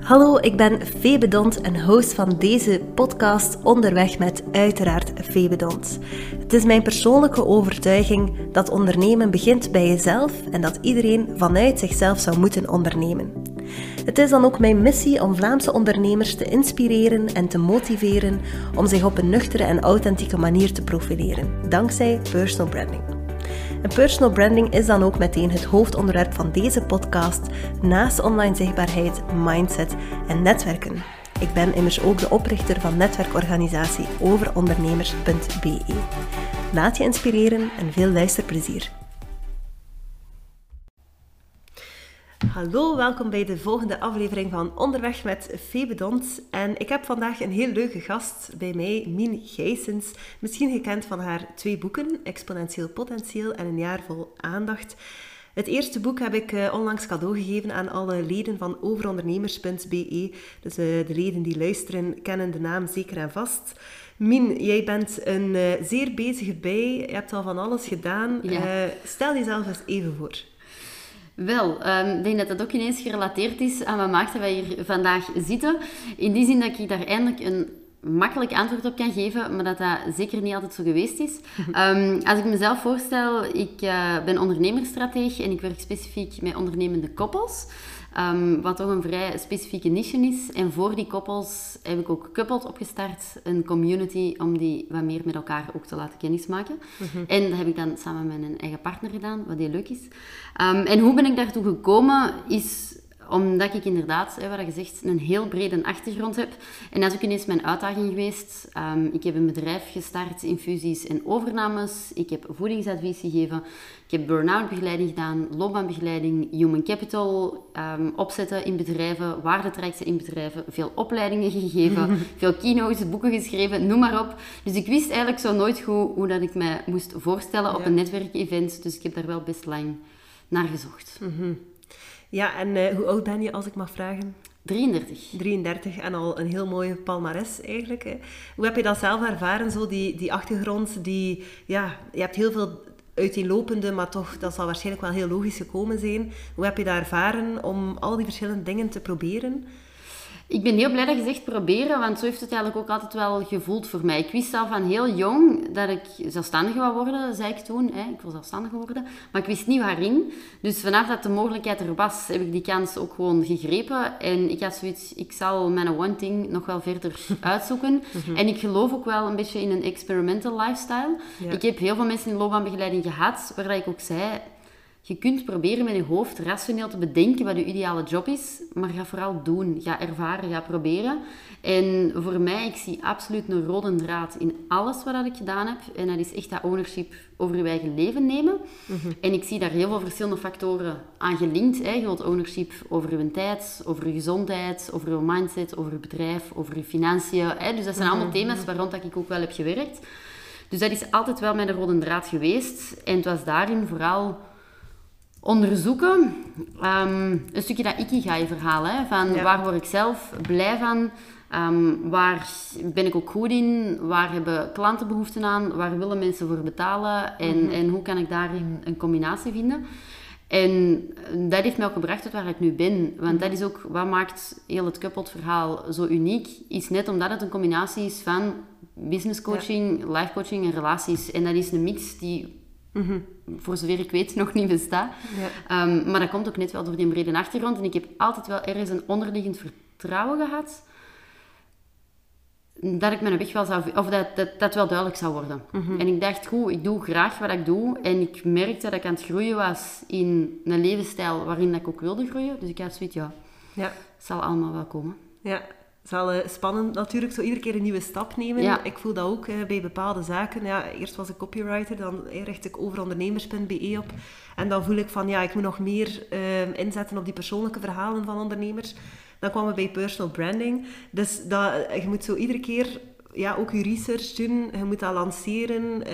Hallo, ik ben Febe Dont en host van deze podcast Onderweg met uiteraard Febe Dont. Het is mijn persoonlijke overtuiging dat ondernemen begint bij jezelf en dat iedereen vanuit zichzelf zou moeten ondernemen. Het is dan ook mijn missie om Vlaamse ondernemers te inspireren en te motiveren om zich op een nuchtere en authentieke manier te profileren, dankzij personal branding. En personal branding is dan ook meteen het hoofdonderwerp van deze podcast, naast online zichtbaarheid, mindset en netwerken. Ik ben immers ook de oprichter van netwerkorganisatie overondernemers.be. Laat je inspireren en veel luisterplezier. Hallo, welkom bij de volgende aflevering van Onderweg met Febe Dont. En ik heb vandaag een heel leuke gast bij mij, Mien Gijsens. Misschien gekend van haar twee boeken, Exponentieel Potentieel en Een jaar vol aandacht. Het eerste boek heb ik uh, onlangs cadeau gegeven aan alle leden van overondernemers.be. Dus uh, de leden die luisteren kennen de naam zeker en vast. Mien, jij bent een uh, zeer bezige bij. Je hebt al van alles gedaan. Ja. stel jezelf eens even voor. Wel, um, ik denk dat dat ook ineens gerelateerd is aan wat maakt dat wij hier vandaag zitten. In die zin dat ik daar eindelijk een makkelijk antwoord op kan geven, maar dat dat zeker niet altijd zo geweest is. Um, als ik mezelf voorstel, ik uh, ben ondernemerstrateeg en ik werk specifiek met ondernemende koppels. Um, wat toch een vrij specifieke niche is. En voor die koppels heb ik ook Coupled opgestart, een community om die wat meer met elkaar ook te laten kennismaken. Mm En dat heb ik dan samen met een eigen partner gedaan, wat heel leuk is. Um, en hoe ben ik daartoe gekomen, is omdat ik inderdaad, hè, wat je zegt, een heel brede achtergrond heb. En dat is ook ineens mijn uitdaging geweest. Um, ik heb een bedrijf gestart in fusies en overnames. Ik heb voedingsadvies gegeven. Ik heb burn-out begeleiding gedaan, loopbaanbegeleiding, human capital um, opzetten in bedrijven, waardetrajecten in bedrijven, veel opleidingen gegeven, veel keynotes, boeken geschreven, noem maar op. Dus ik wist eigenlijk zo nooit goed hoe dat ik mij moest voorstellen op ja. een netwerkevent. Dus ik heb daar wel best lang naar gezocht. Mm -hmm. Ja, en uh, hoe oud ben je als ik mag vragen? 33. 33 en al een heel mooie palmares eigenlijk. Hè. Hoe heb je dat zelf ervaren, zo die, die achtergrond? Die, ja, je hebt heel veel uiteenlopende, maar toch, dat zal waarschijnlijk wel heel logisch gekomen zijn. Hoe heb je dat ervaren om al die verschillende dingen te proberen? Ik ben heel blij dat je zegt proberen, want zo heeft het eigenlijk ook altijd wel gevoeld voor mij. Ik wist al van heel jong dat ik zelfstandig wou worden, zei ik toen. Hè. Ik wil zelfstandig worden, maar ik wist niet waarin. Dus vanaf dat de mogelijkheid er was, heb ik die kans ook gewoon gegrepen. En ik had zoiets, ik zal mijn one thing nog wel verder uitzoeken. En ik geloof ook wel een beetje in een experimental lifestyle. Ja. Ik heb heel veel mensen in loopbaanbegeleiding gehad, waar ik ook zei je kunt proberen met je hoofd rationeel te bedenken wat je ideale job is, maar ga vooral doen. Ga ervaren, ga proberen. En voor mij, ik zie absoluut een rode draad in alles wat ik gedaan heb. En dat is echt dat ownership over je eigen leven nemen. Mm -hmm. En ik zie daar heel veel verschillende factoren aan gelinkt. Hè. Je wilt ownership over je tijd, over je gezondheid, over je mindset, over je bedrijf, over je financiën. Hè. Dus dat zijn allemaal thema's waar rond ik ook wel heb gewerkt. Dus dat is altijd wel mijn rode draad geweest. En het was daarin vooral onderzoeken. Um, een stukje dat ikigai-verhaal, hè, van ja. waar word ik zelf blij van, um, waar ben ik ook goed in, waar hebben klanten behoefte aan, waar willen mensen voor betalen en, mm -hmm. en hoe kan ik daarin een combinatie vinden. En dat heeft mij ook gebracht tot waar ik nu ben. Want dat is ook wat maakt heel het coupled-verhaal zo uniek. Is net omdat het een combinatie is van business coaching, ja. life coaching en relaties. En dat is een mix die Mm -hmm. voor zover ik weet, nog niet bestaat. Ja. Um, maar dat komt ook net wel door die brede achtergrond. En ik heb altijd wel ergens een onderliggend vertrouwen gehad dat ik mijn weg wel zou... Of dat, dat, dat wel duidelijk zou worden. Mm -hmm. En ik dacht, goed, ik doe graag wat ik doe. En ik merkte dat ik aan het groeien was in een levensstijl waarin ik ook wilde groeien. Dus ik had zoiets, ja, ja. het zal allemaal wel komen. Ja, is wel uh, spannend natuurlijk, zo iedere keer een nieuwe stap nemen. Ja. Ik voel dat ook uh, bij bepaalde zaken. Ja, eerst was ik copywriter, dan richt ik over ondernemers.be op. En dan voel ik van, ja, ik moet nog meer uh, inzetten op die persoonlijke verhalen van ondernemers. Dan kwamen we bij personal branding. Dus dat, je moet zo iedere keer ja, ook je research doen. Je moet dat lanceren.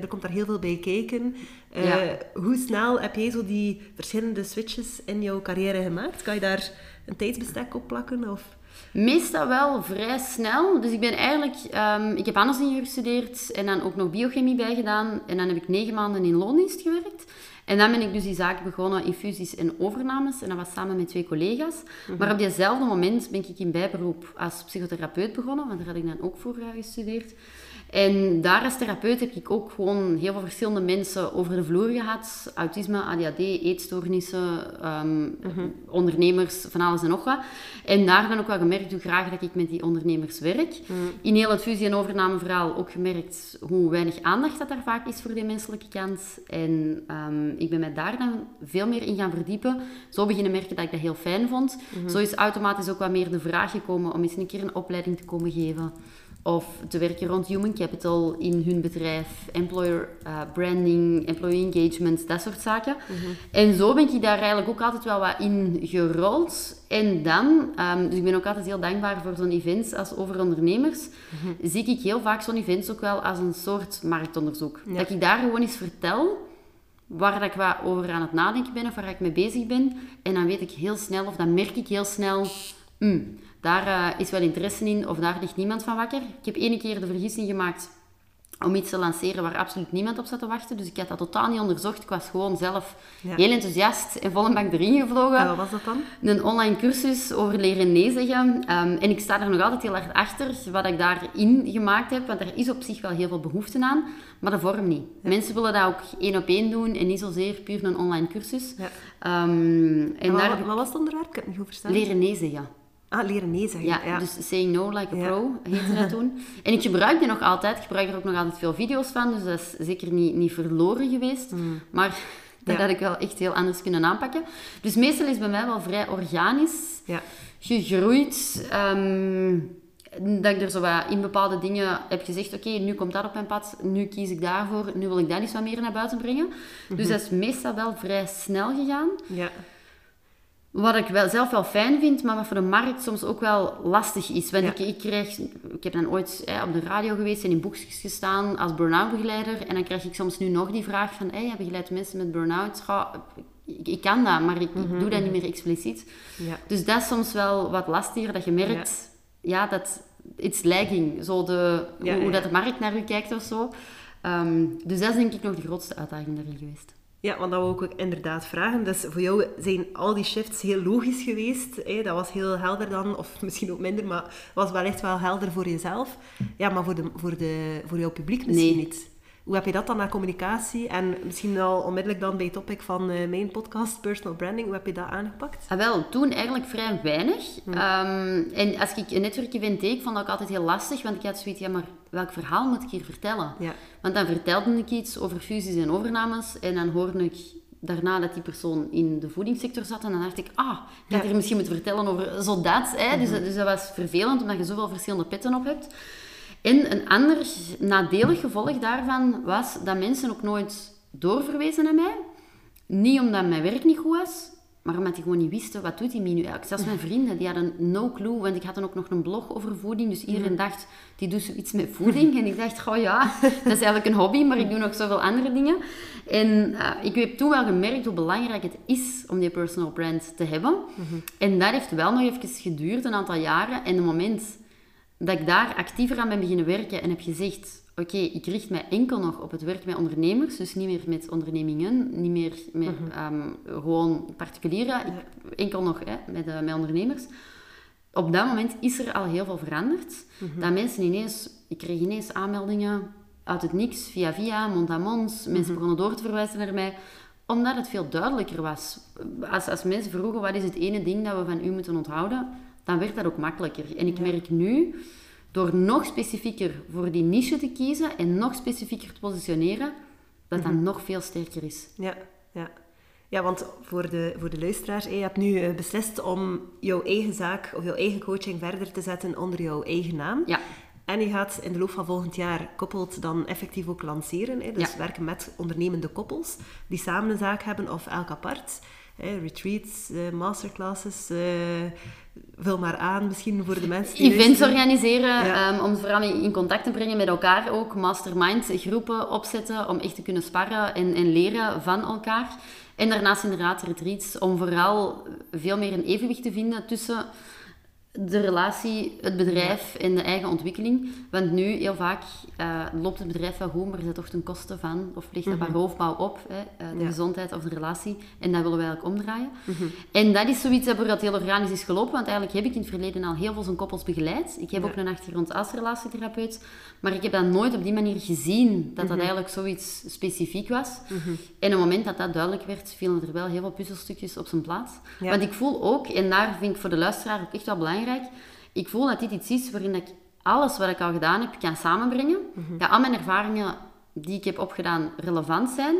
er komt daar heel veel bij kijken. Ja. Hoe snel heb jij zo die verschillende switches in jouw carrière gemaakt? Kan je daar een tijdsbestek op plakken? Of... Meestal wel vrij snel. Dus ik ben eigenlijk... Um, ik heb andersingenieur gestudeerd en dan ook nog biochemie bijgedaan. En dan heb ik negen maanden in loondienst gewerkt. En dan ben ik dus die zaak begonnen, infusies en overnames. En dat was samen met twee collega's. Maar op diezelfde moment ben ik in bijberoep als psychotherapeut begonnen, want daar had ik dan ook voor uh, gestudeerd. En daar als therapeut heb ik ook gewoon heel veel verschillende mensen over de vloer gehad. Autisme, ADHD, eetstoornissen, ehm, ondernemers, van alles en nog wat. En daar dan ook wel gemerkt hoe graag dat ik met die ondernemers werk. In heel het fusie- en overnameverhaal ook gemerkt hoe weinig aandacht dat daar vaak is voor die menselijke kant. En ehm, ik ben mij daar dan veel meer in gaan verdiepen. Zo beginnen merken dat ik dat heel fijn vond. Zo is automatisch ook wat meer de vraag gekomen om eens een keer een opleiding te komen geven. Of te werken rond human capital in hun bedrijf, employer uh, branding, employee engagement, dat soort zaken. En zo ben ik daar eigenlijk ook altijd wel wat in gerold. En dan, um, dus ik ben ook altijd heel dankbaar voor zo'n events als over ondernemers, zie ik heel vaak zo'n events ook wel als een soort marktonderzoek. Ja. Dat ik daar gewoon eens vertel waar dat ik wat over aan het nadenken ben of waar ik mee bezig ben. En dan weet ik heel snel, of dan merk ik heel snel, "Hmm, daar eh, is wel interesse in of daar ligt niemand van wakker. Ik heb ene keer de vergissing gemaakt om iets te lanceren waar absoluut niemand op zat te wachten. Dus ik had dat totaal niet onderzocht. Ik was gewoon zelf Ja. heel enthousiast en vol een bak erin gevlogen. En wat was dat dan? Een online cursus over leren nee zeggen. Ehm, en ik sta er nog altijd heel hard achter wat ik daarin gemaakt heb. Want er is op zich wel heel veel behoefte aan, maar de vorm niet. Mensen willen dat ook één op één doen en niet zozeer puur een online cursus. Ja. Ehm, en En wat, daar wat was het onderwerp? Ik heb het niet goed verstaan. leren nee zeggen. Ah, leren nee zeggen. Ja, Ja, dus saying no like a Ja. pro heette dat toen. En ik gebruik die nog altijd. Ik gebruik er ook nog altijd veel video's van. Dus dat is zeker niet, niet verloren geweest. Maar dat had ik wel echt heel anders kunnen aanpakken. Dus meestal is bij mij wel vrij organisch Ja. gegroeid. ehm, dat ik er zo wat in bepaalde dingen heb gezegd, oké, nu komt dat op mijn pad, nu kies ik daarvoor, nu wil ik dat eens wat meer naar buiten brengen. Dus dat is meestal wel vrij snel gegaan. ja. Wat ik wel, zelf wel fijn vind, maar wat voor de markt soms ook wel lastig is. Want Ja. ik, ik, krijg, ik heb dan ooit hè, op de radio geweest en in boekjes gestaan als burn-out begeleider. En dan krijg ik soms nu nog die vraag van, hey, je begeleidt mensen met burn-out. Ik, ik kan dat, maar ik, ik doe dat niet meer expliciet. Ja. Dus dat is soms wel wat lastiger, dat je merkt, ja, dat it's lagging. Zo de, hoe, dat de markt naar u kijkt of zo. Ehm, dus dat is denk ik nog de grootste uitdaging daarin geweest. Ja, want dat wou ik ook inderdaad vragen. Dus voor jou zijn al die shifts heel logisch geweest. Hè? Dat was heel helder dan, of misschien ook minder, maar was wel echt wel helder voor jezelf. Ja, maar voor, de, voor, de, voor jouw publiek misschien Nee. niet. Hoe heb je dat dan naar communicatie? En misschien al onmiddellijk dan bij het topic van eh, mijn podcast, personal branding, hoe heb je dat aangepakt? Ah, wel, toen eigenlijk vrij weinig. Hm. Ehm, en als ik een netwerkevent deed, vond ik altijd heel lastig, want ik had zoiets, ja, maar welk verhaal moet ik hier vertellen? Ja. Want dan vertelde ik iets over fusies en overnames en dan hoorde ik daarna dat die persoon in de voedingssector zat en dan dacht ik, ah, ik had Ja. hier misschien moeten vertellen over zo dat. Hè? dus, dus dat was vervelend, omdat je zoveel verschillende petten op hebt. En een ander nadelig gevolg daarvan was dat mensen ook nooit doorverwezen naar mij. Niet omdat mijn werk niet goed was, maar omdat die gewoon niet wisten, wat doet die nu eigenlijk. Zelfs mijn vrienden, die hadden no clue, want ik had dan ook nog een blog over voeding, dus iedereen dacht, die doet zoiets met voeding. En ik dacht, goh ja, dat is eigenlijk een hobby, maar ik doe nog zoveel andere dingen. En eh, ik heb toen wel gemerkt hoe belangrijk het is om die personal brand te hebben. En dat heeft wel nog even geduurd, een aantal jaren. En het moment dat ik daar actiever aan ben beginnen werken en heb gezegd, oké, ik richt mij enkel nog op het werk met ondernemers, dus niet meer met ondernemingen, niet meer met ehm, gewoon particulieren, ik, enkel nog hè, met, met ondernemers. Op dat moment is er al heel veel veranderd. Dat mensen ineens, ik kreeg ineens aanmeldingen uit het niks, via via, mond aan mond, mensen begonnen door te verwijzen naar mij, omdat het veel duidelijker was. Als, als mensen vroegen, wat is het ene ding dat we van u moeten onthouden, dan werd dat ook makkelijker. En ik merk nu, door nog specifieker voor die niche te kiezen en nog specifieker te positioneren, dat dat nog veel sterker is. Ja, ja. Ja, want voor de, voor de luisteraars, je hebt nu eh, beslist om jouw eigen zaak of jouw eigen coaching verder te zetten onder jouw eigen naam. Ja, En je gaat in de loop van volgend jaar koppelt dan effectief ook lanceren. Hè? Dus Ja. werken met ondernemende koppels die samen een zaak hebben of elk apart. Hè? Retreats, eh, masterclasses, eh, vul maar aan misschien voor de mensen die events luisteren. organiseren, Ja. ehm, om vooral in in contact te brengen met elkaar ook. Mastermind groepen opzetten om echt te kunnen sparren en, en leren van elkaar. En daarnaast inderdaad retreats om vooral veel meer een evenwicht te vinden tussen de relatie, het bedrijf en de eigen ontwikkeling. Want nu, heel vaak, uh, loopt het bedrijf wel goed, maar er zit toch ten koste van, of ligt er mm roofbouw op, hè, uh, de gezondheid of de relatie. En dat willen we eigenlijk omdraaien. Mhm. En dat is zoiets het heel organisch is gelopen, want eigenlijk heb ik in het verleden al heel veel zo'n koppels begeleid. Ik heb ook een achtergrond als relatietherapeut, maar ik heb dat nooit op die manier gezien, dat dat mhm. eigenlijk zoiets specifiek was. Mhm. En op het moment dat dat duidelijk werd, vielen er wel heel veel puzzelstukjes op zijn plaats. Want ik voel ook, en daar vind ik voor de luisteraar ook echt wel belangrijk, ik voel dat dit iets is waarin ik alles wat ik al gedaan heb kan samenbrengen. Mhm. Dat al mijn ervaringen die ik heb opgedaan relevant zijn.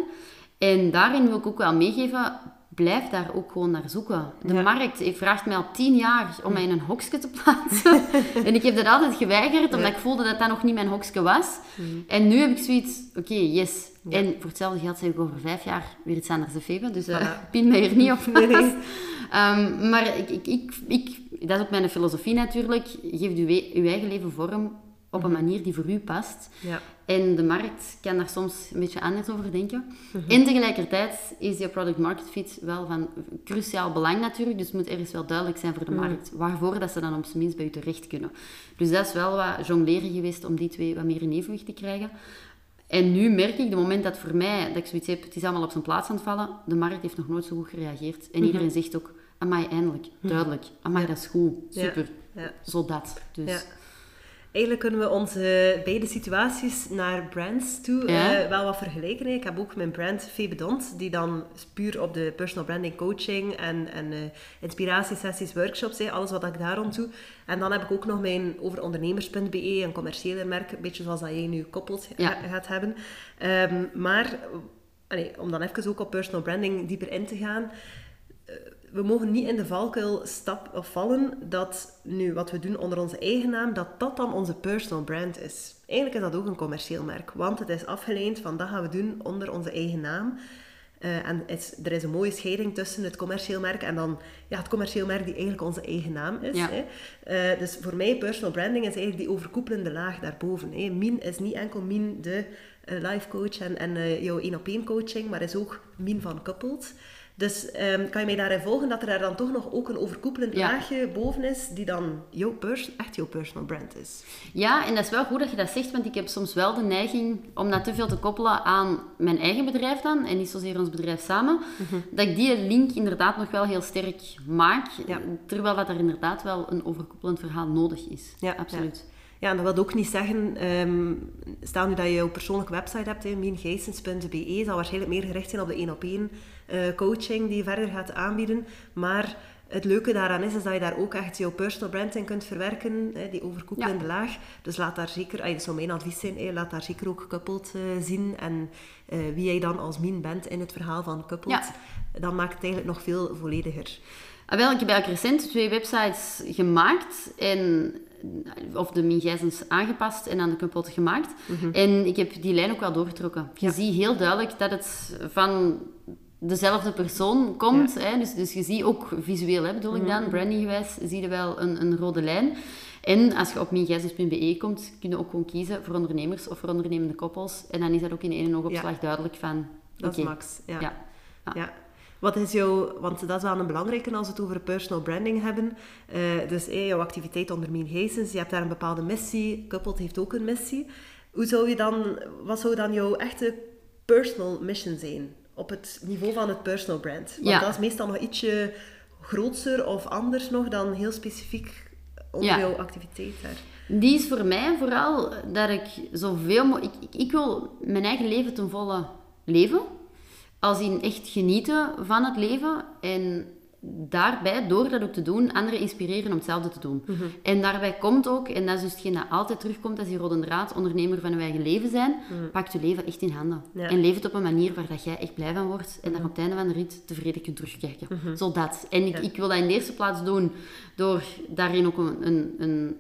En daarin wil ik ook wel meegeven, blijf daar ook gewoon naar zoeken. De markt vraagt mij al tien jaar om mij in een hokje te plaatsen. en ik heb dat altijd geweigerd, omdat ik voelde dat dat nog niet mijn hokje was. Mhm. En nu heb ik zoiets, oké, yes. En voor hetzelfde geld zeg ik over vijf jaar weer iets anders te. Dus uh, pin mij er niet op vast. Nee, ehm, maar ik, ik, ik, ik dat is ook mijn filosofie natuurlijk. Geef je, je eigen leven vorm op een mhm. manier die voor u past. Ja. En de markt kan daar soms een beetje anders over denken. Mhm. En tegelijkertijd is je product market fit wel van cruciaal belang natuurlijk. Dus het moet ergens wel duidelijk zijn voor de mhm. markt. Waarvoor dat ze dan op zijn minst bij u terecht kunnen. Dus dat is wel wat jongleren geweest om die twee wat meer in evenwicht te krijgen. En nu merk ik, de moment dat voor mij, dat ik zoiets heb, het is allemaal op zijn plaats aan het vallen, de markt heeft nog nooit zo goed gereageerd. En iedereen zegt ook, amai, eindelijk, hm. duidelijk. Amai, dat is goed, super. Ja. Zo dat. Dus. Eigenlijk kunnen we onze beide situaties naar brands toe uh, wel wat vergelijken. Ik heb ook mijn brand Febedont, die dan puur op de personal branding coaching en, en uh, inspiratiesessies, workshops, hè, alles wat ik daar rond doe. En dan heb ik ook nog mijn over ondernemers.be, een commerciële merk, een beetje zoals dat jij nu koppelt gaat hebben. Um, maar, om dan even ook op personal branding dieper in te gaan eh, we mogen niet in de valkuil stap, of vallen dat nu wat we doen onder onze eigen naam, dat dat dan onze personal brand is. Eigenlijk is dat ook een commercieel merk, want het is afgeleid van dat gaan we doen onder onze eigen naam. Uh, en er is een mooie scheiding tussen het commercieel merk en dan ja, het commercieel merk die eigenlijk onze eigen naam is. Hè. Uh, dus voor mij, personal branding is eigenlijk die overkoepelende laag daarboven. Hè. Min is niet enkel Min de uh, life coach en, en jouw één-op-één coaching, maar is ook Min van Coupled. Dus um, kan je mij daarin volgen dat er daar dan toch nog ook een overkoepelend laagje boven is, die dan jouw echt jouw personal brand is? Ja, en dat is wel goed dat je dat zegt, want ik heb soms wel de neiging om dat te veel te koppelen aan mijn eigen bedrijf dan, en niet zozeer ons bedrijf samen, mhm. dat ik die link inderdaad nog wel heel sterk maak, terwijl dat er inderdaad wel een overkoepelend verhaal nodig is. Ja, absoluut. Ja, en dat wil ook niet zeggen, um, stel nu dat je jouw persoonlijke website hebt, miengeestens.be, zal waarschijnlijk meer gericht zijn op de één op één uh, coaching die je verder gaat aanbieden. Maar het leuke daaraan is, is dat je daar ook echt jouw personal branding kunt verwerken, hè, die overkoepelende laag. Dus laat daar zeker, dat zou mijn advies zijn, hè, laat daar zeker ook Coupled uh, zien. En uh, wie jij dan als min bent in het verhaal van Coupled, dan maakt het eigenlijk nog veel vollediger. Ah, wel, ik heb eigenlijk recent twee websites gemaakt. En of de Mingijzens aangepast en aan de kapot gemaakt. Mhm. En ik heb die lijn ook wel doorgetrokken. Je ziet heel duidelijk dat het van dezelfde persoon komt. Hè? Dus, dus je ziet ook visueel, hè, bedoel ik dan, mm brandinggewijs, zie je wel een, een rode lijn. En als je op mingijzens.be komt, kun je ook gewoon kiezen voor ondernemers of voor ondernemende koppels. En dan is dat ook in één oogopslag duidelijk van... Dat is max, ja. ja. Wat is jouw, want dat is wel een belangrijke als we het over personal branding hebben. Uh, dus hey, jouw activiteit onder Mean Geesens, je hebt daar een bepaalde missie. Coupled heeft ook een missie. Hoe zou je dan, wat zou dan jouw echte personal mission zijn? Op het niveau van het personal brand. Want dat is meestal nog ietsje groter of anders nog dan heel specifiek onder jouw activiteit daar. Die is voor mij vooral dat ik zoveel mogelijk... Ik, ik wil mijn eigen leven ten volle leven als in echt genieten van het leven en daarbij, door dat ook te doen, anderen inspireren om hetzelfde te doen. Mhm. En daarbij komt ook, en dat is dus hetgeen dat altijd terugkomt als die rode draad, ondernemer van je eigen leven zijn, mm. pak je leven echt in handen. En leef het op een manier waar dat jij echt blij van wordt en dat mhm. op het einde van de rit tevreden kunt terugkijken. Mm Zodat. En ik, ik wil dat in de eerste plaats doen door daarin ook een, een, een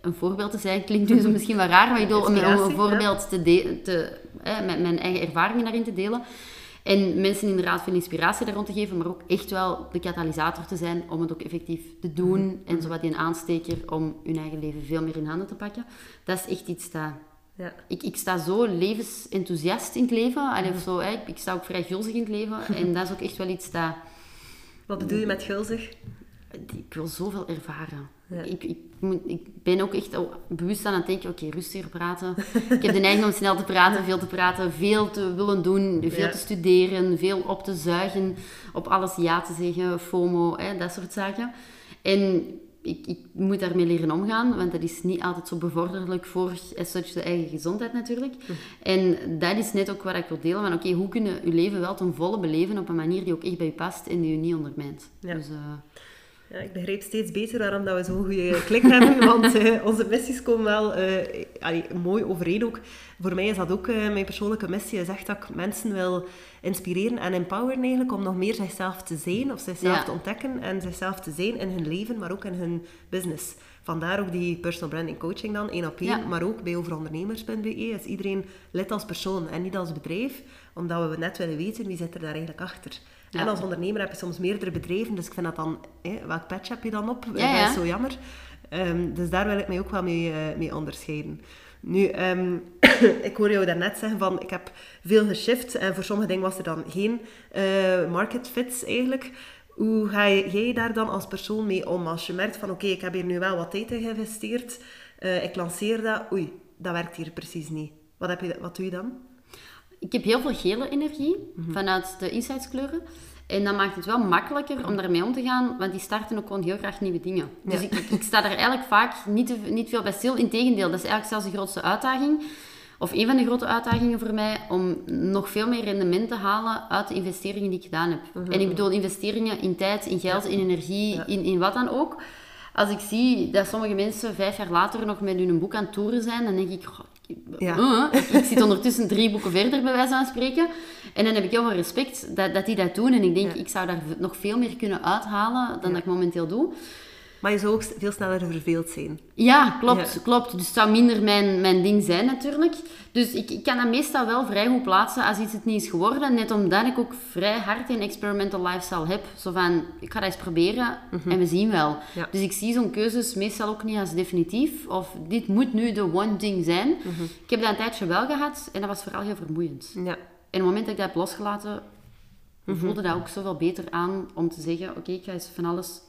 een voorbeeld te zijn, klinkt zo misschien wel raar, maar ik bedoel, om, een voorbeeld te, te met mijn eigen ervaringen daarin te delen. En mensen inderdaad veel inspiratie daar rond te geven, maar ook echt wel de katalysator te zijn om het ook effectief te doen. Mhm. En zowat een aansteker om hun eigen leven veel meer in handen te pakken. Dat is echt iets dat... Ja. Ik, ik sta zo levensenthousiast in het leven. Allee, of zo, hè. Ik, ik, sta ook vrij gulzig in het leven. En dat is ook echt wel iets dat... Wat bedoel je met gulzig? ik wil zoveel ervaren. Ik, ik, moet, ik ben ook echt bewust aan het denken, oké, rustiger praten. ik heb de neiging om snel te praten, veel te praten, veel te willen doen, veel te studeren, veel op te zuigen, op alles ja te zeggen, FOMO, hè, dat soort zaken. En ik, ik, moet daarmee leren omgaan, want dat is niet altijd zo bevorderlijk voor as such de eigen gezondheid natuurlijk. Hm. En dat is net ook wat ik wil delen, van oké, hoe kunnen je leven wel ten volle beleven op een manier die ook echt bij je past en die je niet ondermijnt. Ja. Dus, uh, ja, ik begrijp steeds beter waarom dat we zo'n goede klik hebben, want uh, onze missies komen wel uh, mooi overeen ook. Voor mij is dat ook uh, mijn persoonlijke missie. Je zegt dat ik mensen wil inspireren en empoweren eigenlijk om nog meer zichzelf te zijn of zichzelf te ontdekken en zichzelf te zijn in hun leven, maar ook in hun business. Vandaar ook die personal branding coaching dan, één op één, maar ook bij overondernemers.be is iedereen lid als persoon en niet als bedrijf, omdat we net willen weten wie zit er daar eigenlijk achter. En als ondernemer heb je soms meerdere bedrijven, dus ik vind dat dan, hè, welk patch heb je dan op? Dat is zo jammer. Um, dus daar wil ik mij ook wel mee, uh, mee onderscheiden. Nu, um, ik hoor jou daarnet zeggen van, ik heb veel geshift en voor sommige dingen was er dan geen uh, market fits eigenlijk. Hoe ga jij daar dan als persoon mee om? Als je merkt van, oké, ik heb hier nu wel wat tijd in geïnvesteerd, uh, ik lanceer dat, oei, dat werkt hier precies niet. Wat, heb je, wat doe je dan? Ik heb heel veel gele energie mhm. vanuit de insightskleuren. En dat maakt het wel makkelijker om daarmee om te gaan, want die starten ook gewoon heel graag nieuwe dingen. Dus ik, ik, sta daar eigenlijk vaak niet, niet veel bij stil. Integendeel, dat is eigenlijk zelfs de grootste uitdaging. Of een van de grote uitdagingen voor mij, om nog veel meer rendement te halen uit de investeringen die ik gedaan heb. Mhm. En ik bedoel investeringen in tijd, in geld, in energie, in, in wat dan ook. Als ik zie dat sommige mensen vijf jaar later nog met hun boek aan het toeren zijn, dan denk ik, ja. Uh, ik, zit ondertussen drie boeken verder, bij wijze van spreken. En dan heb ik heel veel respect dat, dat die dat doen. En ik denk, ik zou daar nog veel meer kunnen uithalen dan dat ik momenteel doe. Maar je zou ook veel sneller verveeld zijn. Ja, klopt. klopt. Dus het zou minder mijn, mijn ding zijn natuurlijk. Dus ik, ik kan dat meestal wel vrij goed plaatsen als iets het niet is geworden. Net omdat ik ook vrij hard in experimental lifestyle heb. Zo van, ik ga dat eens proberen mhm. en we zien wel. Dus ik zie zo'n keuzes meestal ook niet als definitief. Of dit moet nu de one thing zijn. Mhm. Ik heb dat een tijdje wel gehad en dat was vooral heel vermoeiend. Ja. En op het moment dat ik dat heb losgelaten, mhm. voelde dat ook zoveel beter aan om te zeggen, oké, ik ga eens van alles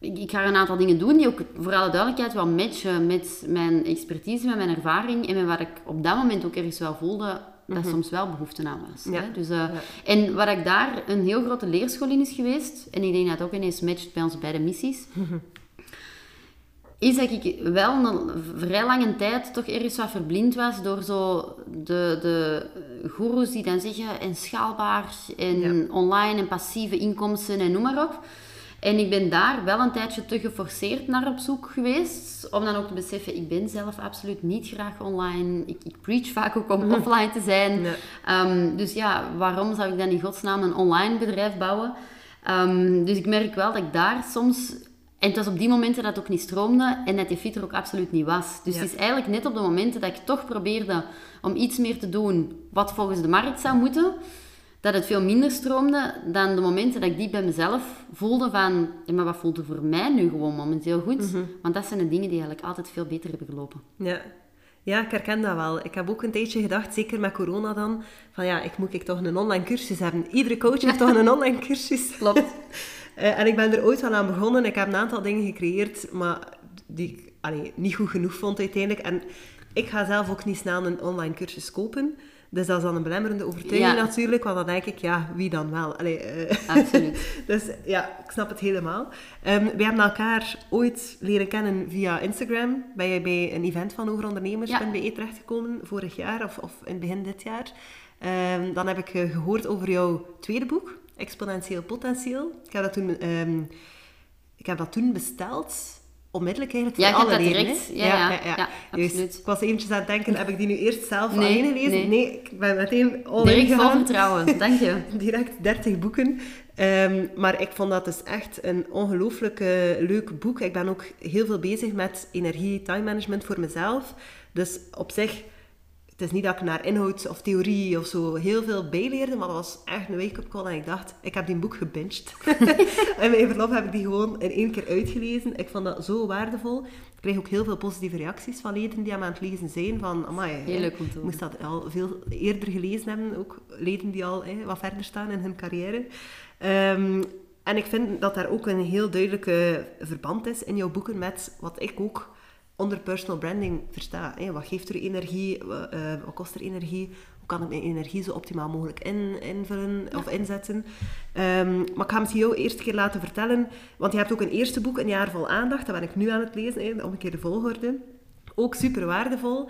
ik, ik, ga een aantal dingen doen die ook voor alle duidelijkheid wel matchen met mijn expertise, met mijn ervaring en met wat ik op dat moment ook ergens wel voelde dat mm soms wel behoefte aan was. Hè? Dus, uh, En wat ik daar een heel grote leerschool in is geweest, en ik denk dat het ook ineens matcht bij onze beide missies, is dat ik wel een vrij lange tijd toch ergens wat verblind was door zo de, de goeroes die dan zeggen en schaalbaar en online en passieve inkomsten en noem maar op. En ik ben daar wel een tijdje te geforceerd naar op zoek geweest. Om dan ook te beseffen, ik ben zelf absoluut niet graag online. Ik, ik preach vaak ook om offline te zijn. Ehm, dus ja, waarom zou ik dan in godsnaam een online bedrijf bouwen? Ehm, dus ik merk wel dat ik daar soms... En het was op die momenten dat het ook niet stroomde en dat die fit er ook absoluut niet was. Dus het is eigenlijk net op de momenten dat ik toch probeerde om iets meer te doen wat volgens de markt zou moeten dat het veel minder stroomde dan de momenten dat ik die bij mezelf voelde van, ja, maar wat voelt er voor mij nu gewoon momenteel goed? Mhm. Want dat zijn de dingen die eigenlijk altijd veel beter hebben gelopen. Ja. Ja, ik herken dat wel. Ik heb ook een tijdje gedacht, zeker met corona dan, van ja, ik moet ik toch een online cursus hebben. Iedere coach heeft toch een online cursus. Klopt. uh, en ik ben er ooit wel aan begonnen. Ik heb een aantal dingen gecreëerd, maar die ik allee, niet goed genoeg vond uiteindelijk. En ik ga zelf ook niet snel een online cursus kopen. Dus dat is dan een belemmerende overtuiging natuurlijk, want dan denk ik, ja, wie dan wel? Allee, uh, Absoluut. dus ja, ik snap het helemaal. Um, wij hebben elkaar ooit leren kennen via Instagram. Ben je bij een event van overondernemers.be ja. terechtgekomen, vorig jaar of, of in begin dit jaar. Um, dan heb ik eh, gehoord over jouw tweede boek, Exponentieel Potentieel. Ik heb dat toen, um, ik heb dat toen besteld onmiddellijk eigenlijk voor ja, alle leden. Direct. Ja, ja, ja, ja, absoluut. ik was eventjes aan het denken, heb ik die nu eerst zelf nee, alleen gelezen? Nee. ik ben meteen all Direct vol vertrouwen, dank je. Direct 30 boeken. Um, maar ik vond dat dus echt een ongelooflijk uh, leuk boek. Ik ben ook heel veel bezig met energie, time management voor mezelf. Dus op zich het is niet dat ik naar inhoud of theorie of zo heel veel bijleerde, maar dat was echt een wake-up call en ik dacht, ik heb die boek gebinged. en mijn verlof heb ik die gewoon in één keer uitgelezen. Ik vond dat zo waardevol. Ik kreeg ook heel veel positieve reacties van leden die aan het lezen zijn. Van, amai, heel leuk om te moest dat al veel eerder gelezen hebben. Ook leden die al wat verder staan in hun carrière. Um, En ik vind dat daar ook een heel duidelijke verband is in jouw boeken met wat ik ook onder personal branding versta. Wat geeft er energie? Wat, uh, wat kost er energie? Hoe kan ik mijn energie zo optimaal mogelijk in, invullen of inzetten? Um, maar ik ga het jou eerst keer laten vertellen, want je hebt ook een eerste boek, Een jaar vol aandacht. Dat ben ik nu aan het lezen, hè, om een keer de volgorde. Ook super waardevol.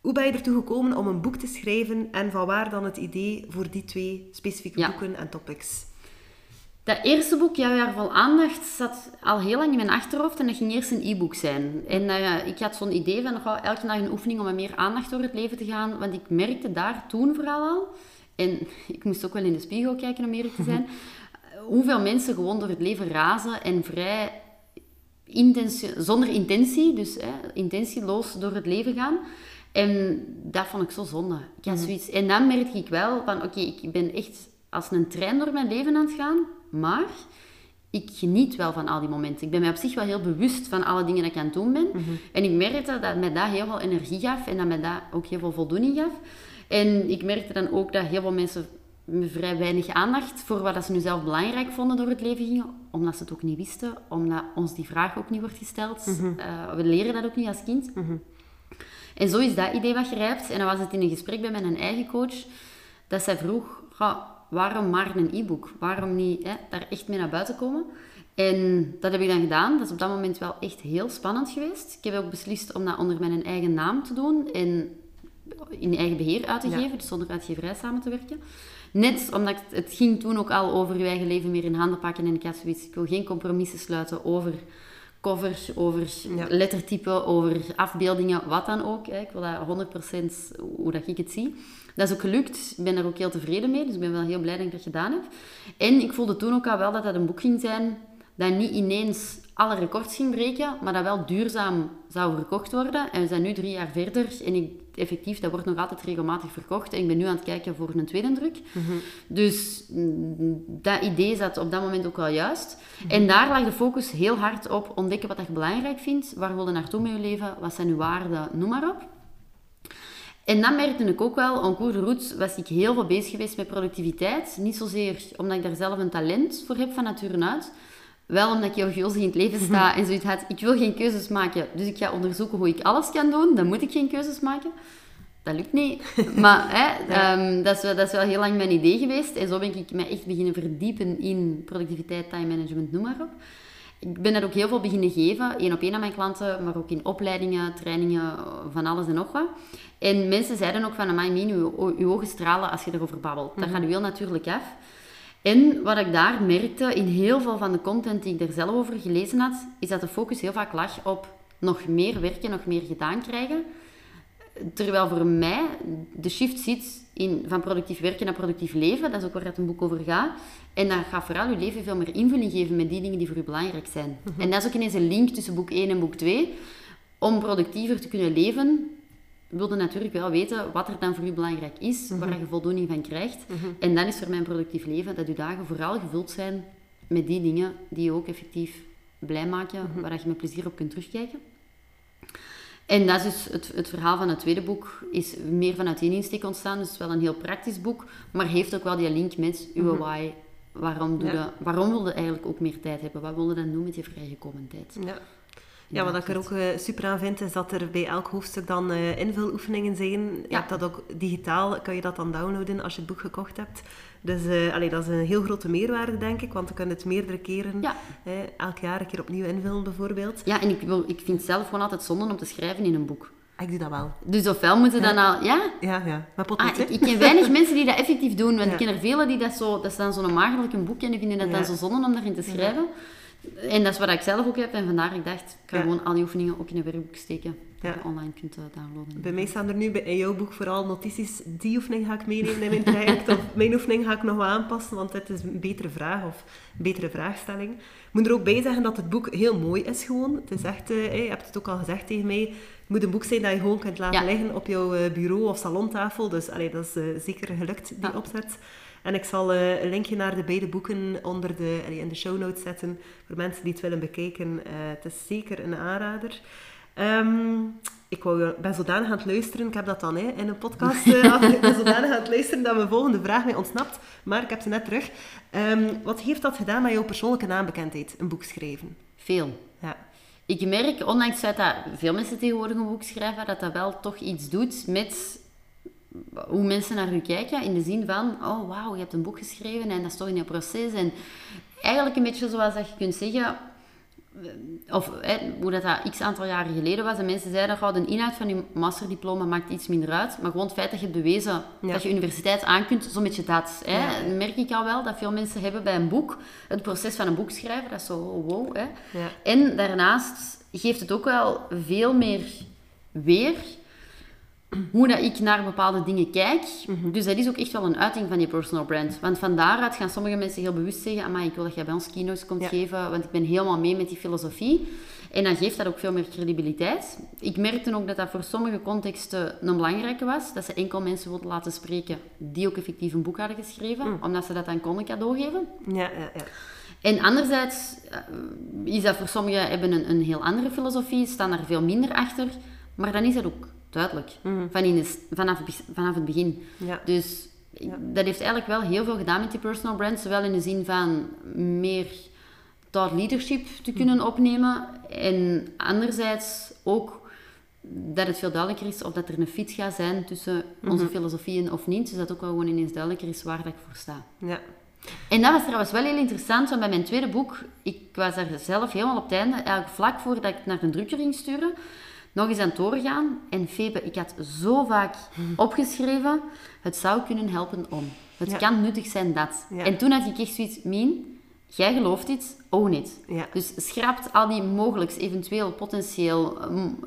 Hoe ben je ertoe gekomen om een boek te schrijven en van waar dan het idee voor die twee specifieke boeken en topics? Dat eerste boek, Jouw jaar vol aandacht, zat al heel lang in mijn achterhoofd en dat ging eerst een e-book zijn. En uh, ik had zo'n idee van oh, elke dag een oefening om met meer aandacht door het leven te gaan, want ik merkte daar toen vooral al, en ik moest ook wel in de spiegel kijken om eerlijk te zijn, hoeveel mensen gewoon door het leven razen en vrij intentie, zonder intentie, dus intentieloos door het leven gaan. En dat vond ik zo zonde. Ik had mhm. zoiets, en dan merkte ik wel van, oké, ik ben echt als een trein door mijn leven aan het gaan, maar ik geniet wel van al die momenten. Ik ben mij op zich wel heel bewust van alle dingen dat ik aan het doen ben. Mhm. En ik merkte dat mij dat heel veel energie gaf en dat mij dat ook heel veel voldoening gaf. En ik merkte dan ook dat heel veel mensen me vrij weinig aandacht voor wat ze nu zelf belangrijk vonden door het leven gingen, omdat ze het ook niet wisten, omdat ons die vraag ook niet wordt gesteld. Mhm. Eh, we leren dat ook niet als kind. Mhm. En zo is dat idee wat gerijpt. En dan was het in een gesprek bij mijn eigen coach, dat zij vroeg, waarom maar een e-book? Waarom niet hè, daar echt mee naar buiten komen? En dat heb ik dan gedaan. Dat is op dat moment wel echt heel spannend geweest. Ik heb ook beslist om dat onder mijn eigen naam te doen en in eigen beheer uit te geven, dus zonder uitgeverij samen te werken. Net omdat het, ging toen ook al over je eigen leven meer in handen pakken en ik had zoiets, ik wil geen compromissen sluiten over covers, over ja. lettertypen, over afbeeldingen, wat dan ook. Ik wil dat 100% hoe dat ik het zie. Dat is ook gelukt. Ik ben daar ook heel tevreden mee. Dus ik ben wel heel blij dat ik dat gedaan heb. En ik voelde toen ook al wel dat dat een boek ging zijn dat niet ineens alle records ging breken, maar dat wel duurzaam zou verkocht worden. En we zijn nu drie jaar verder en ik, effectief, dat wordt nog altijd regelmatig verkocht. En ik ben nu aan het kijken voor een tweede druk. Mhm. Dus mm, dat idee zat op dat moment ook wel juist. En daar lag de focus heel hard op ontdekken wat je belangrijk vindt. Waar wil je naartoe met je leven? Wat zijn uw waarden? Noem maar op. En dan merkte ik ook wel, en cours de route was ik heel veel bezig geweest met productiviteit. Niet zozeer omdat ik daar zelf een talent voor heb van nature uit, wel omdat ik heel in het leven sta en zoiets had, ik wil geen keuzes maken, dus ik ga onderzoeken hoe ik alles kan doen. Dan moet ik geen keuzes maken. Dat lukt niet. Maar hè, ehm, dat, is wel, dat is wel heel lang mijn idee geweest. En zo ben ik me echt beginnen verdiepen in productiviteit, time management, noem maar op. Ik ben dat ook heel veel beginnen geven, één op één aan mijn klanten, maar ook in opleidingen, trainingen, van alles en nog wat. En mensen zeiden ook van, amai, Mien, uw, ogen stralen als je erover babbelt. Dat mhm. gaat u heel natuurlijk af. En wat ik daar merkte in heel veel van de content die ik er zelf over gelezen had, is dat de focus heel vaak lag op nog meer werken, nog meer gedaan krijgen. Terwijl voor mij de shift zit in van productief werken naar productief leven. Dat is ook waar het een boek over gaat. En dat gaat vooral je leven veel meer invulling geven met die dingen die voor u belangrijk zijn. Mhm. En dat is ook ineens een link tussen boek 1 en boek 2. Om productiever te kunnen leven, wilde natuurlijk wel weten wat er dan voor u belangrijk is, waar mhm. je voldoening van krijgt. Mhm. En dan is voor mijn productief leven dat uw dagen vooral gevuld zijn met die dingen die je ook effectief blij maken, waar je met plezier op kunt terugkijken. En dat is dus het, het verhaal van het tweede boek, is meer vanuit die insteek ontstaan. Dus wel een heel praktisch boek, maar heeft ook wel die link met uw why. Waarom, doe je, waarom wilde eigenlijk ook meer tijd hebben? Wat wilde dan doen met je vrijgekomen tijd? Ja. Ja, wat ik er ook uh, super aan vind, is dat er bij elk hoofdstuk dan uh, invuloefeningen zijn. Je hebt dat ook digitaal, kan je dat dan downloaden als je het boek gekocht hebt. Dus uh, allee, dat is een heel grote meerwaarde, denk ik, want dan kun je het meerdere keren, elk jaar een keer opnieuw invullen bijvoorbeeld. Ja, en ik, wil, ik vind het zelf gewoon altijd zonde om te schrijven in een boek. Ah, ik doe dat wel. Dus ofwel moeten dan al... Ja? Ja, ja. Maar ah, ik, ik, ken weinig mensen die dat effectief doen. Want ik ken er vele die dat zo... Dat is dan zo'n magerlijk een boek en die vinden dat dan zo zonde om daarin te schrijven. En dat is wat ik zelf ook heb. En vandaar ik dacht, ik kan gewoon al die oefeningen ook in een werkboek steken. Dat je online kunt uh, downloaden. Bij mij staan er nu bij, in jouw boek vooral notities. Die oefening ga ik meenemen in mijn traject. of mijn oefening ga ik nog wel aanpassen, want het is een betere vraag of een betere vraagstelling. Ik moet er ook bij zeggen dat het boek heel mooi is gewoon. Het is echt, uh, je hebt het ook al gezegd tegen mij, het moet een boek zijn dat je gewoon kunt laten liggen op jouw eh, bureau of salontafel. Dus allee, dat is zeker gelukt, die opzet. En ik zal uh, een linkje naar de beide boeken onder de, in de show notes zetten voor mensen die het willen bekijken. Uh, het is zeker een aanrader. Ehm, ik wou, ben zodanig aan het luisteren, ik heb dat dan hè, in een podcast, uh, ik ben zodanig aan het luisteren dat mijn volgende vraag mij ontsnapt, maar ik heb ze net terug. Ehm, wat heeft dat gedaan met jouw persoonlijke naambekendheid, een boek schrijven? Veel. Ja. Ik merk, ondanks dat veel mensen tegenwoordig een boek schrijven, dat dat wel toch iets doet met hoe mensen naar u kijken. In de zin van, oh wauw, je hebt een boek geschreven en dat is toch in je proces. En eigenlijk een beetje zoals dat je kunt zeggen, of hoe dat, dat x aantal jaren geleden was, en mensen zeiden, dat de inhoud van je masterdiploma maakt iets minder uit, maar gewoon het feit dat je hebt bewezen dat je universiteit aan kunt, zo'n beetje dat. Hè, merk ik al wel, dat veel mensen hebben bij een boek, het proces van een boek schrijven, dat is zo wow. Hè. Ja. En daarnaast geeft het ook wel veel meer weer hoe dat ik naar bepaalde dingen kijk. Mhm. Dus dat is ook echt wel een uiting van je personal brand. Want van daaruit gaan sommige mensen heel bewust zeggen, amai, ik wil dat jij bij ons kino's komt geven, want ik ben helemaal mee met die filosofie. En dan geeft dat ook veel meer credibiliteit. Ik merkte ook dat dat voor sommige contexten een belangrijke was. Dat ze enkel mensen wilden laten spreken die ook effectief een boek hadden geschreven. Mm. Omdat ze dat dan konden cadeau geven. Ja, ja, ja. En anderzijds eh, is dat voor sommigen hebben een, een heel andere filosofie, staan daar veel minder achter. Maar dan is dat ook duidelijk. Mhm. Van in vanaf, vanaf het begin. Ja. Dus dat heeft eigenlijk wel heel veel gedaan met die personal brand. Zowel in de zin van meer thought leadership te mhm. kunnen opnemen. En anderzijds ook dat het veel duidelijker is of dat er een fit gaat zijn tussen onze mhm. filosofieën of niet. Dus dat ook wel gewoon ineens duidelijker is waar dat ik voor sta. Ja. En dat was trouwens wel heel interessant, want bij mijn tweede boek, ik was daar zelf helemaal op het einde, eigenlijk vlak voordat ik naar een drukker ging sturen, nog eens aan het doorgaan. En Febe, ik had zo vaak opgeschreven, het zou kunnen helpen om. Het kan nuttig zijn dat. En toen had ik echt zoiets, Mien, jij gelooft dit, own it. Dus schrapt al die mogelijks, eventueel, potentieel, um,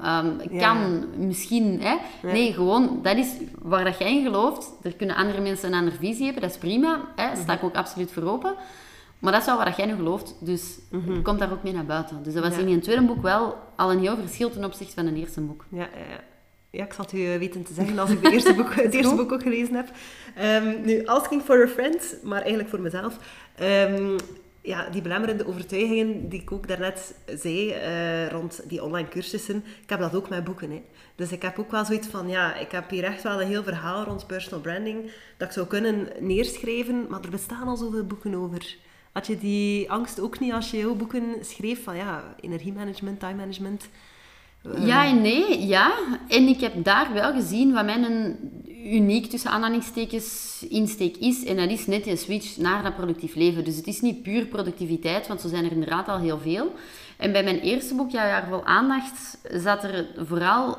kan, misschien. Hè? Nee, gewoon, dat is waar dat jij in gelooft. Er kunnen andere mensen een andere visie hebben, dat is prima. Hè? Daar sta ik ook absoluut voor open. Maar dat is wel wat jij nu gelooft, dus mm komt daar ook mee naar buiten. Dus dat was in je tweede boek wel al een heel verschil ten opzichte van een eerste boek. Ja, ja, ja. ik zal het u eh, weten te zeggen als ik de eerste boek, het eerste boek ook gelezen heb. Um, nu, Asking for a Friend, maar eigenlijk voor mezelf. Um, ja, die belemmerende overtuigingen die ik ook daarnet zei uh, rond die online cursussen, ik heb dat ook met boeken. Hè. Dus ik heb ook wel zoiets van, ja, ik heb hier echt wel een heel verhaal rond personal branding dat ik zou kunnen neerschrijven, maar er bestaan al zoveel boeken over. Had je die angst ook niet als je jouw boeken schreef van ja, energiemanagement, time management? Eh, ja en nee, ja. En ik heb daar wel gezien wat mijn uniek tussen aanhalingstekens insteek is. En dat is net die switch naar dat productief leven. Dus het is niet puur productiviteit, want zo zijn er inderdaad al heel veel. En bij mijn eerste boek, Ja, jaar vol aandacht, zat er vooral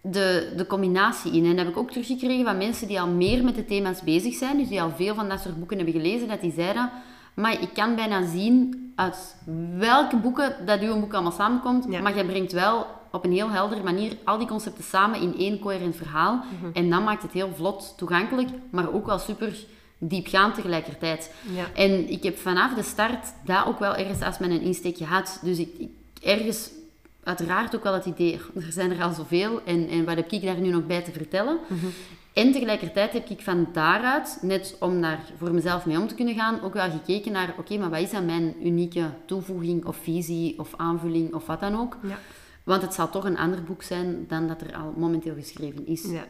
de, de combinatie in. En dat heb ik ook teruggekregen van mensen die al meer met de thema's bezig zijn, dus die al veel van dat soort boeken hebben gelezen, dat die zeiden, maar ik kan bijna zien uit welke boeken dat uw boek allemaal samenkomt, maar jij brengt wel op een heel heldere manier al die concepten samen in één coherent verhaal. Mhm. En dat maakt het heel vlot toegankelijk, maar ook wel super diepgaand tegelijkertijd. Ja. En ik heb vanaf de start dat ook wel ergens als mijn insteek gehad. Dus ik, ik ergens uiteraard ook wel het idee, er zijn er al zoveel en, en wat heb ik daar nu nog bij te vertellen? Mhm. En tegelijkertijd heb ik van daaruit, net om daar voor mezelf mee om te kunnen gaan, ook wel gekeken naar, oké, maar wat is dan mijn unieke toevoeging of visie of aanvulling of wat dan ook? Ja. Want het zal toch een ander boek zijn dan dat er al momenteel geschreven is. Ja.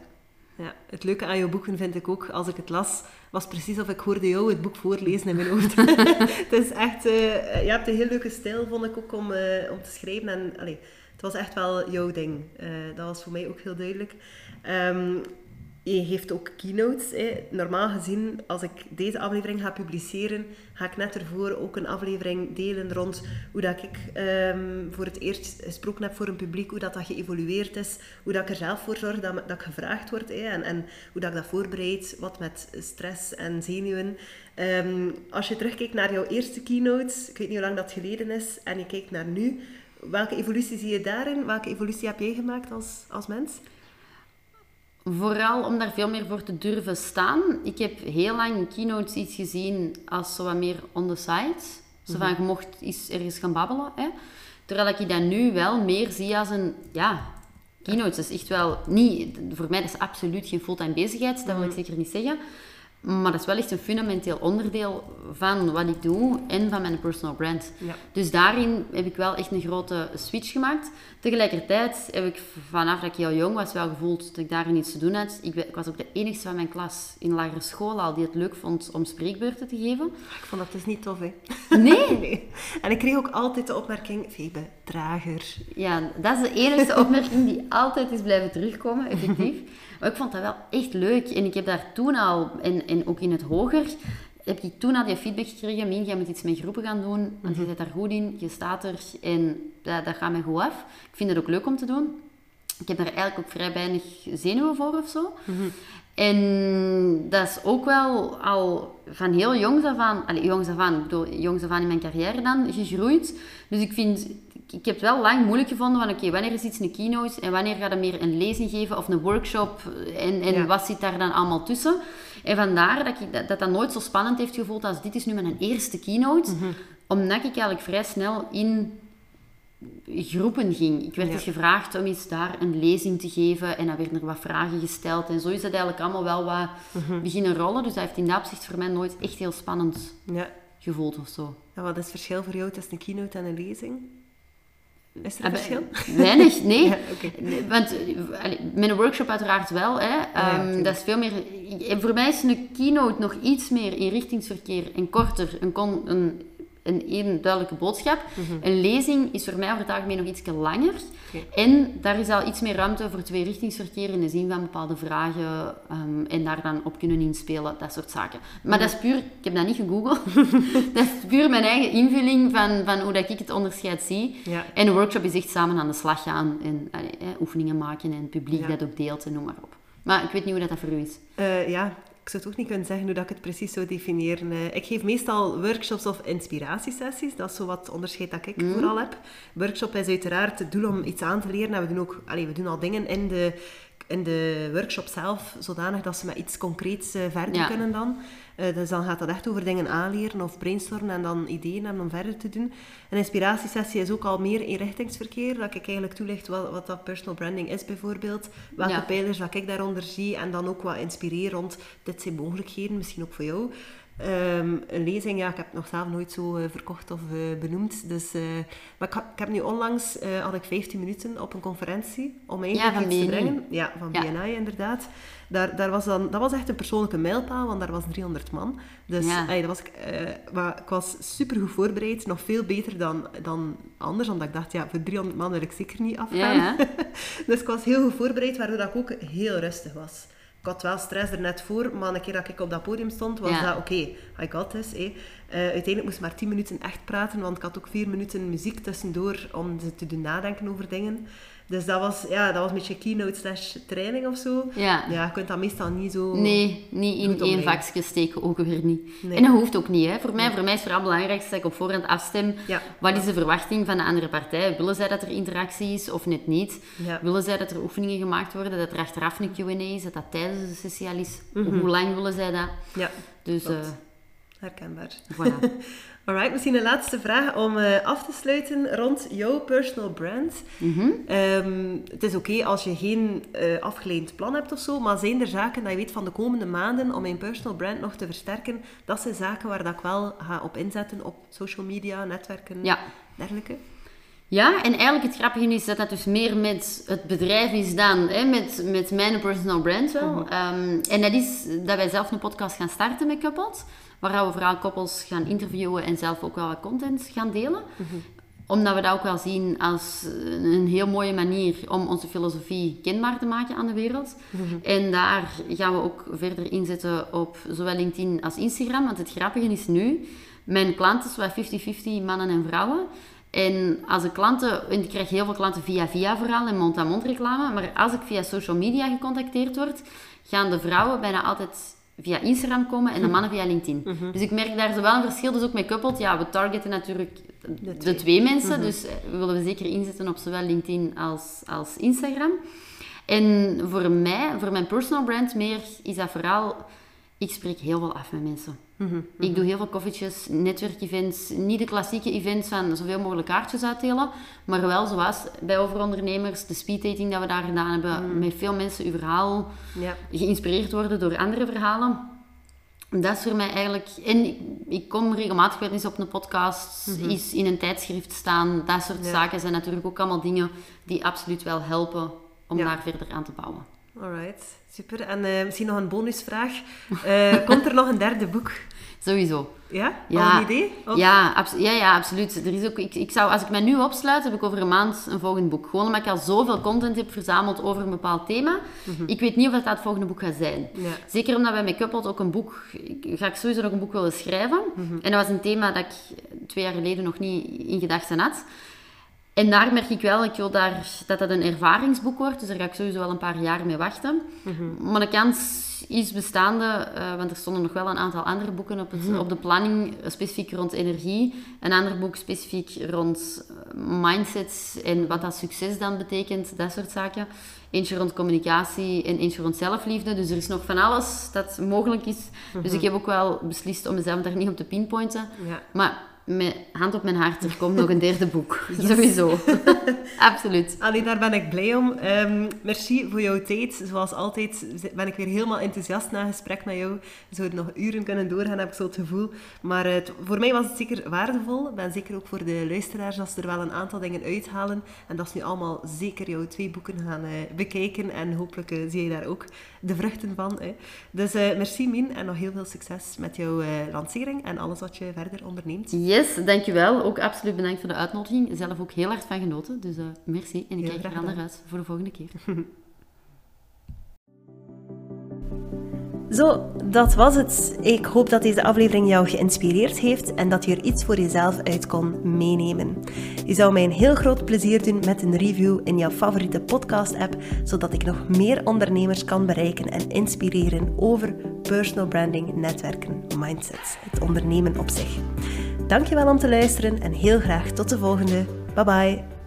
Ja, het leuke aan jouw boeken vind ik ook, als ik het las, was precies of ik hoorde jou het boek voorlezen in mijn hoofd. het is echt, uh, je hebt een heel leuke stijl, vond ik ook, om, uh, om te schrijven. En allee, het was echt wel jouw ding. Uh, dat was voor mij ook heel duidelijk. Um, je geeft ook keynotes. Hè. Normaal gezien, als ik deze aflevering ga publiceren, ga ik net ervoor ook een aflevering delen rond hoe dat ik um, voor het eerst gesproken heb voor een publiek, hoe dat, dat geëvolueerd is, hoe dat ik er zelf voor zorg dat, dat ik gevraagd word hè, en, en hoe dat ik dat voorbereid, wat met stress en zenuwen. Um, als je terugkijkt naar jouw eerste keynotes, ik weet niet hoe lang dat geleden is, en je kijkt naar nu, welke evolutie zie je daarin? Welke evolutie heb jij gemaakt als, als mens? Vooral om daar veel meer voor te durven staan. Ik heb heel lang in keynotes iets gezien als zo wat meer on the side. Zo van, mhm. je mocht eens ergens gaan babbelen. Hè. Terwijl ik dat nu wel meer zie als een... Ja, keynotes is echt wel niet... Voor mij is absoluut geen fulltime bezigheid. Dat wil ik mhm. zeker niet zeggen. Maar dat is wel echt een fundamenteel onderdeel van wat ik doe en van mijn personal brand. Ja. Dus daarin heb ik wel echt een grote switch gemaakt. Tegelijkertijd heb ik vanaf dat ik heel jong was wel gevoeld dat ik daarin iets te doen had. Ik, ik was ook de enigste van mijn klas in lagere school al die het leuk vond om spreekbeurten te geven. Ik vond dat dus niet tof, hè? Nee? nee. En ik kreeg ook altijd de opmerking, Febe, trager. Ja, dat is de enige opmerking die altijd is blijven terugkomen, effectief. Maar ik vond dat wel echt leuk. En ik heb daar toen al, en, en ook in het hoger, heb ik toen al die feedback gekregen. Min, jij moet iets met groepen gaan doen, want je zit daar goed in, je staat er en dat, dat gaat mij goed af. Ik vind het ook leuk om te doen. Ik heb daar eigenlijk ook vrij weinig zenuwen voor of zo. En dat is ook wel al van heel jongs af aan, allez, jongs af aan, ik bedoel, jongs af aan in mijn carrière dan, gegroeid. Dus ik vind, ik heb het wel lang moeilijk gevonden van, oké, wanneer is iets een keynote en wanneer gaat het meer een lezing geven of een workshop en, en Ja. wat zit daar dan allemaal tussen. En vandaar dat, ik, dat, dat dat nooit zo spannend heeft gevoeld als dit is nu mijn eerste keynote. Omdat ik eigenlijk vrij snel in groepen ging. Ik werd Ja. dus gevraagd om eens daar een lezing te geven en dan werden er wat vragen gesteld. En zo is dat eigenlijk allemaal wel wat beginnen rollen. Dus dat heeft in dat opzicht voor mij nooit echt heel spannend Ja. gevoeld of zo. En wat is het verschil voor jou tussen een keynote en een lezing? Is er een Ah, verschil? Weinig, nee. Ja, Want allee, met een workshop uiteraard wel. Hè. Ehm, dat is veel meer... Voor mij is een keynote nog iets meer inrichtingsverkeer en korter. Een, een, een duidelijke boodschap. Een lezing is voor mij over het algemeen nog iets langer. En daar is al iets meer ruimte voor tweerichtingsverkeer in de zin van bepaalde vragen ehm, en daar dan op kunnen inspelen, dat soort zaken. Maar dat is puur, ik heb dat niet gegoogeld, dat is puur mijn eigen invulling van, van hoe dat ik het onderscheid zie. Ja. En de workshop is echt samen aan de slag gaan en allee, hè, oefeningen maken en publiek Ja. dat ook deelt en noem maar op. Maar ik weet niet hoe dat, dat voor u is. Eh, ja, ik zou het ook niet kunnen zeggen hoe dat ik het precies zou definiëren. Eh, ik geef meestal workshops of inspiratiesessies. Dat is zo wat onderscheid dat ik Mhm. vooral heb. Workshop is uiteraard het doel om iets aan te leren. En we doen ook allee, we doen al dingen in de, in de workshop zelf, zodanig dat ze met iets concreets eh, verder Ja. kunnen dan. Eh, dus dan gaat dat echt over dingen aanleren of brainstormen en dan ideeën hebben om verder te doen. Een inspiratiesessie is ook al meer inrichtingsverkeer, dat ik eigenlijk toelicht wat, wat dat personal branding is bijvoorbeeld, welke Ja. pijlers dat ik daaronder zie en dan ook wat inspireer rond dit zijn mogelijkheden, misschien ook voor jou. Ehm, een lezing, ja, ik heb het nog zelf nooit zo eh, verkocht of eh, benoemd. Dus, eh, maar ik, ha- ik heb nu onlangs, had ik 15 minuten op een conferentie om eigenlijk van iets te brengen. Ja, van Ja. BNI inderdaad. Daar, daar was dan, dat was echt een persoonlijke mijlpaal, want daar was 300 man. Dus Ja. dat was, ik, maar ik was super goed voorbereid, nog veel beter dan, dan anders, omdat ik dacht, ja, voor 300 man wil ik zeker niet afgaan. Ja, ja. dus ik was heel goed voorbereid, waardoor dat ik ook heel rustig was. Ik had wel stress er net voor, maar een keer dat ik op dat podium stond, was Ja. dat oké, I got this. eh. Uiteindelijk moest ik maar 10 minuten echt praten, want ik had ook 4 minuten muziek tussendoor om ze te doen nadenken over dingen. Dus dat was, ja, dat was een beetje keynote slash training of zo. Ja. Ja, je kunt dat meestal niet zo... Nee, niet in één vakje steken, ook weer niet. Nee. En dat hoeft ook niet. Hè. Voor, mij, voor mij is vooral belangrijk dat ik op voorhand afstem. Ja. Wat is de verwachting van de andere partij? Willen zij dat er interactie is of net niet? Ja. Willen zij dat er oefeningen gemaakt worden, dat er achteraf een Q&A is, dat dat tijdens de sessie al is? Mhm. Hoe lang willen zij dat? Ja, Dus eh herkenbaar. voilà. Alright, misschien een laatste vraag om eh, af te sluiten rond jouw personal brand. Mhm. Ehm, het is oké als je geen eh afgeleid plan hebt of zo, maar zijn er zaken dat je weet van de komende maanden om mijn personal brand nog te versterken? Dat zijn zaken waar dat ik wel ga op inzetten op social media, netwerken, Ja. dergelijke. Ja, en eigenlijk het grappige is dat dat dus meer met het bedrijf is dan hè, met, met mijn personal brand wel. Ehm, en dat is dat wij zelf een podcast gaan starten met koppels, waar we vooral koppels gaan interviewen en zelf ook wel wat content gaan delen. Omdat we dat ook wel zien als een heel mooie manier om onze filosofie kenbaar te maken aan de wereld. En daar gaan we ook verder inzetten op zowel LinkedIn als Instagram. Want het grappige is nu, mijn klanten zijn 50-50 mannen en vrouwen. En als de klanten, en ik krijg heel veel klanten via via vooral en mond-aan-mond reclame, maar als ik via social media gecontacteerd word, gaan de vrouwen bijna altijd via Instagram komen en de mannen via LinkedIn. Dus ik merk daar zo wel een verschil. Dus ook met coupled, ja, we targeten natuurlijk de twee. twee, mensen, dus eh, we willen we zeker inzetten op zowel LinkedIn als, als Instagram. En voor mij, voor mijn personal brand meer, is dat vooral... Ik spreek heel veel af met mensen. Ik doe heel veel koffietjes, netwerkevents. Niet de klassieke events van zoveel mogelijk kaartjes uitdelen. Maar wel zoals bij overondernemers, de speeddating dat we daar gedaan hebben. Met veel mensen uw verhaal Ja. geïnspireerd worden door andere verhalen. dat is voor mij eigenlijk... En ik, ik kom regelmatig wel eens op een podcast, Mhm. is in een tijdschrift staan. Dat soort zaken zijn natuurlijk ook allemaal dingen die absoluut wel helpen om Ja. daar verder aan te bouwen. Alright, super. En eh, misschien nog een bonusvraag. Eh, komt er nog een derde boek? Sowieso. Ja? Ja. Al een idee? Of- Ja, abs- ja, ja, absoluut. Er is ook, ik, ik zou, als ik mij nu opsluit, heb ik over een maand een volgend boek. Gewoon omdat ik al zoveel content heb verzameld over een bepaald thema. Ik weet niet of dat het volgende boek gaat zijn. Mhm. Ja. Zeker omdat bij Up ook een boek... Ik, ga ik sowieso nog een boek willen schrijven. Mhm. En dat was een thema dat ik twee jaar geleden nog niet in gedachten had. En daar merk ik wel, ik wil daar, dat dat een ervaringsboek wordt. Dus daar ga ik sowieso wel een paar jaar mee wachten. Mhm. Maar de kans is bestaande, eh, want er stonden nog wel een aantal andere boeken op, het, op de planning, specifiek rond energie. Een ander boek specifiek rond eh, mindset en wat dat succes dan betekent, dat soort zaken. Eentje rond communicatie en eentje rond zelfliefde. Dus er is nog van alles dat mogelijk is. Dus ik heb ook wel beslist om mezelf daar niet op te pinpointen. Ja. Maar met hand op mijn hart, er komt nog een derde boek. Sowieso. Absoluut. Allee, daar ben ik blij om. Ehm, merci voor jouw tijd. Zoals altijd ben ik weer helemaal enthousiast na een gesprek met jou. We zouden nog uren kunnen doorgaan, heb ik zo het gevoel. Maar voor mij was het zeker waardevol. Ben zeker ook voor de luisteraars dat ze er wel een aantal dingen uithalen. En dat ze nu allemaal zeker jouw twee boeken gaan eh, bekijken. En hopelijk eh, zie je daar ook de vruchten van. Hè. Dus eh, merci Min en nog heel veel succes met jouw lancering en alles wat je verder onderneemt. Yes, dankjewel. Ook absoluut bedankt voor de uitnodiging. Zelf ook heel hard van genoten. Dus eh, merci. En ik Heel kijk er al naar uit voor de volgende keer. Zo, dat was het. Ik hoop dat deze aflevering jou geïnspireerd heeft en dat je er iets voor jezelf uit kon meenemen. Je zou mij een heel groot plezier doen met een review in jouw favoriete podcast-app, zodat ik nog meer ondernemers kan bereiken en inspireren over personal branding, netwerken, mindset, het ondernemen op zich. Dankjewel om te luisteren en heel graag tot de volgende. Bye bye.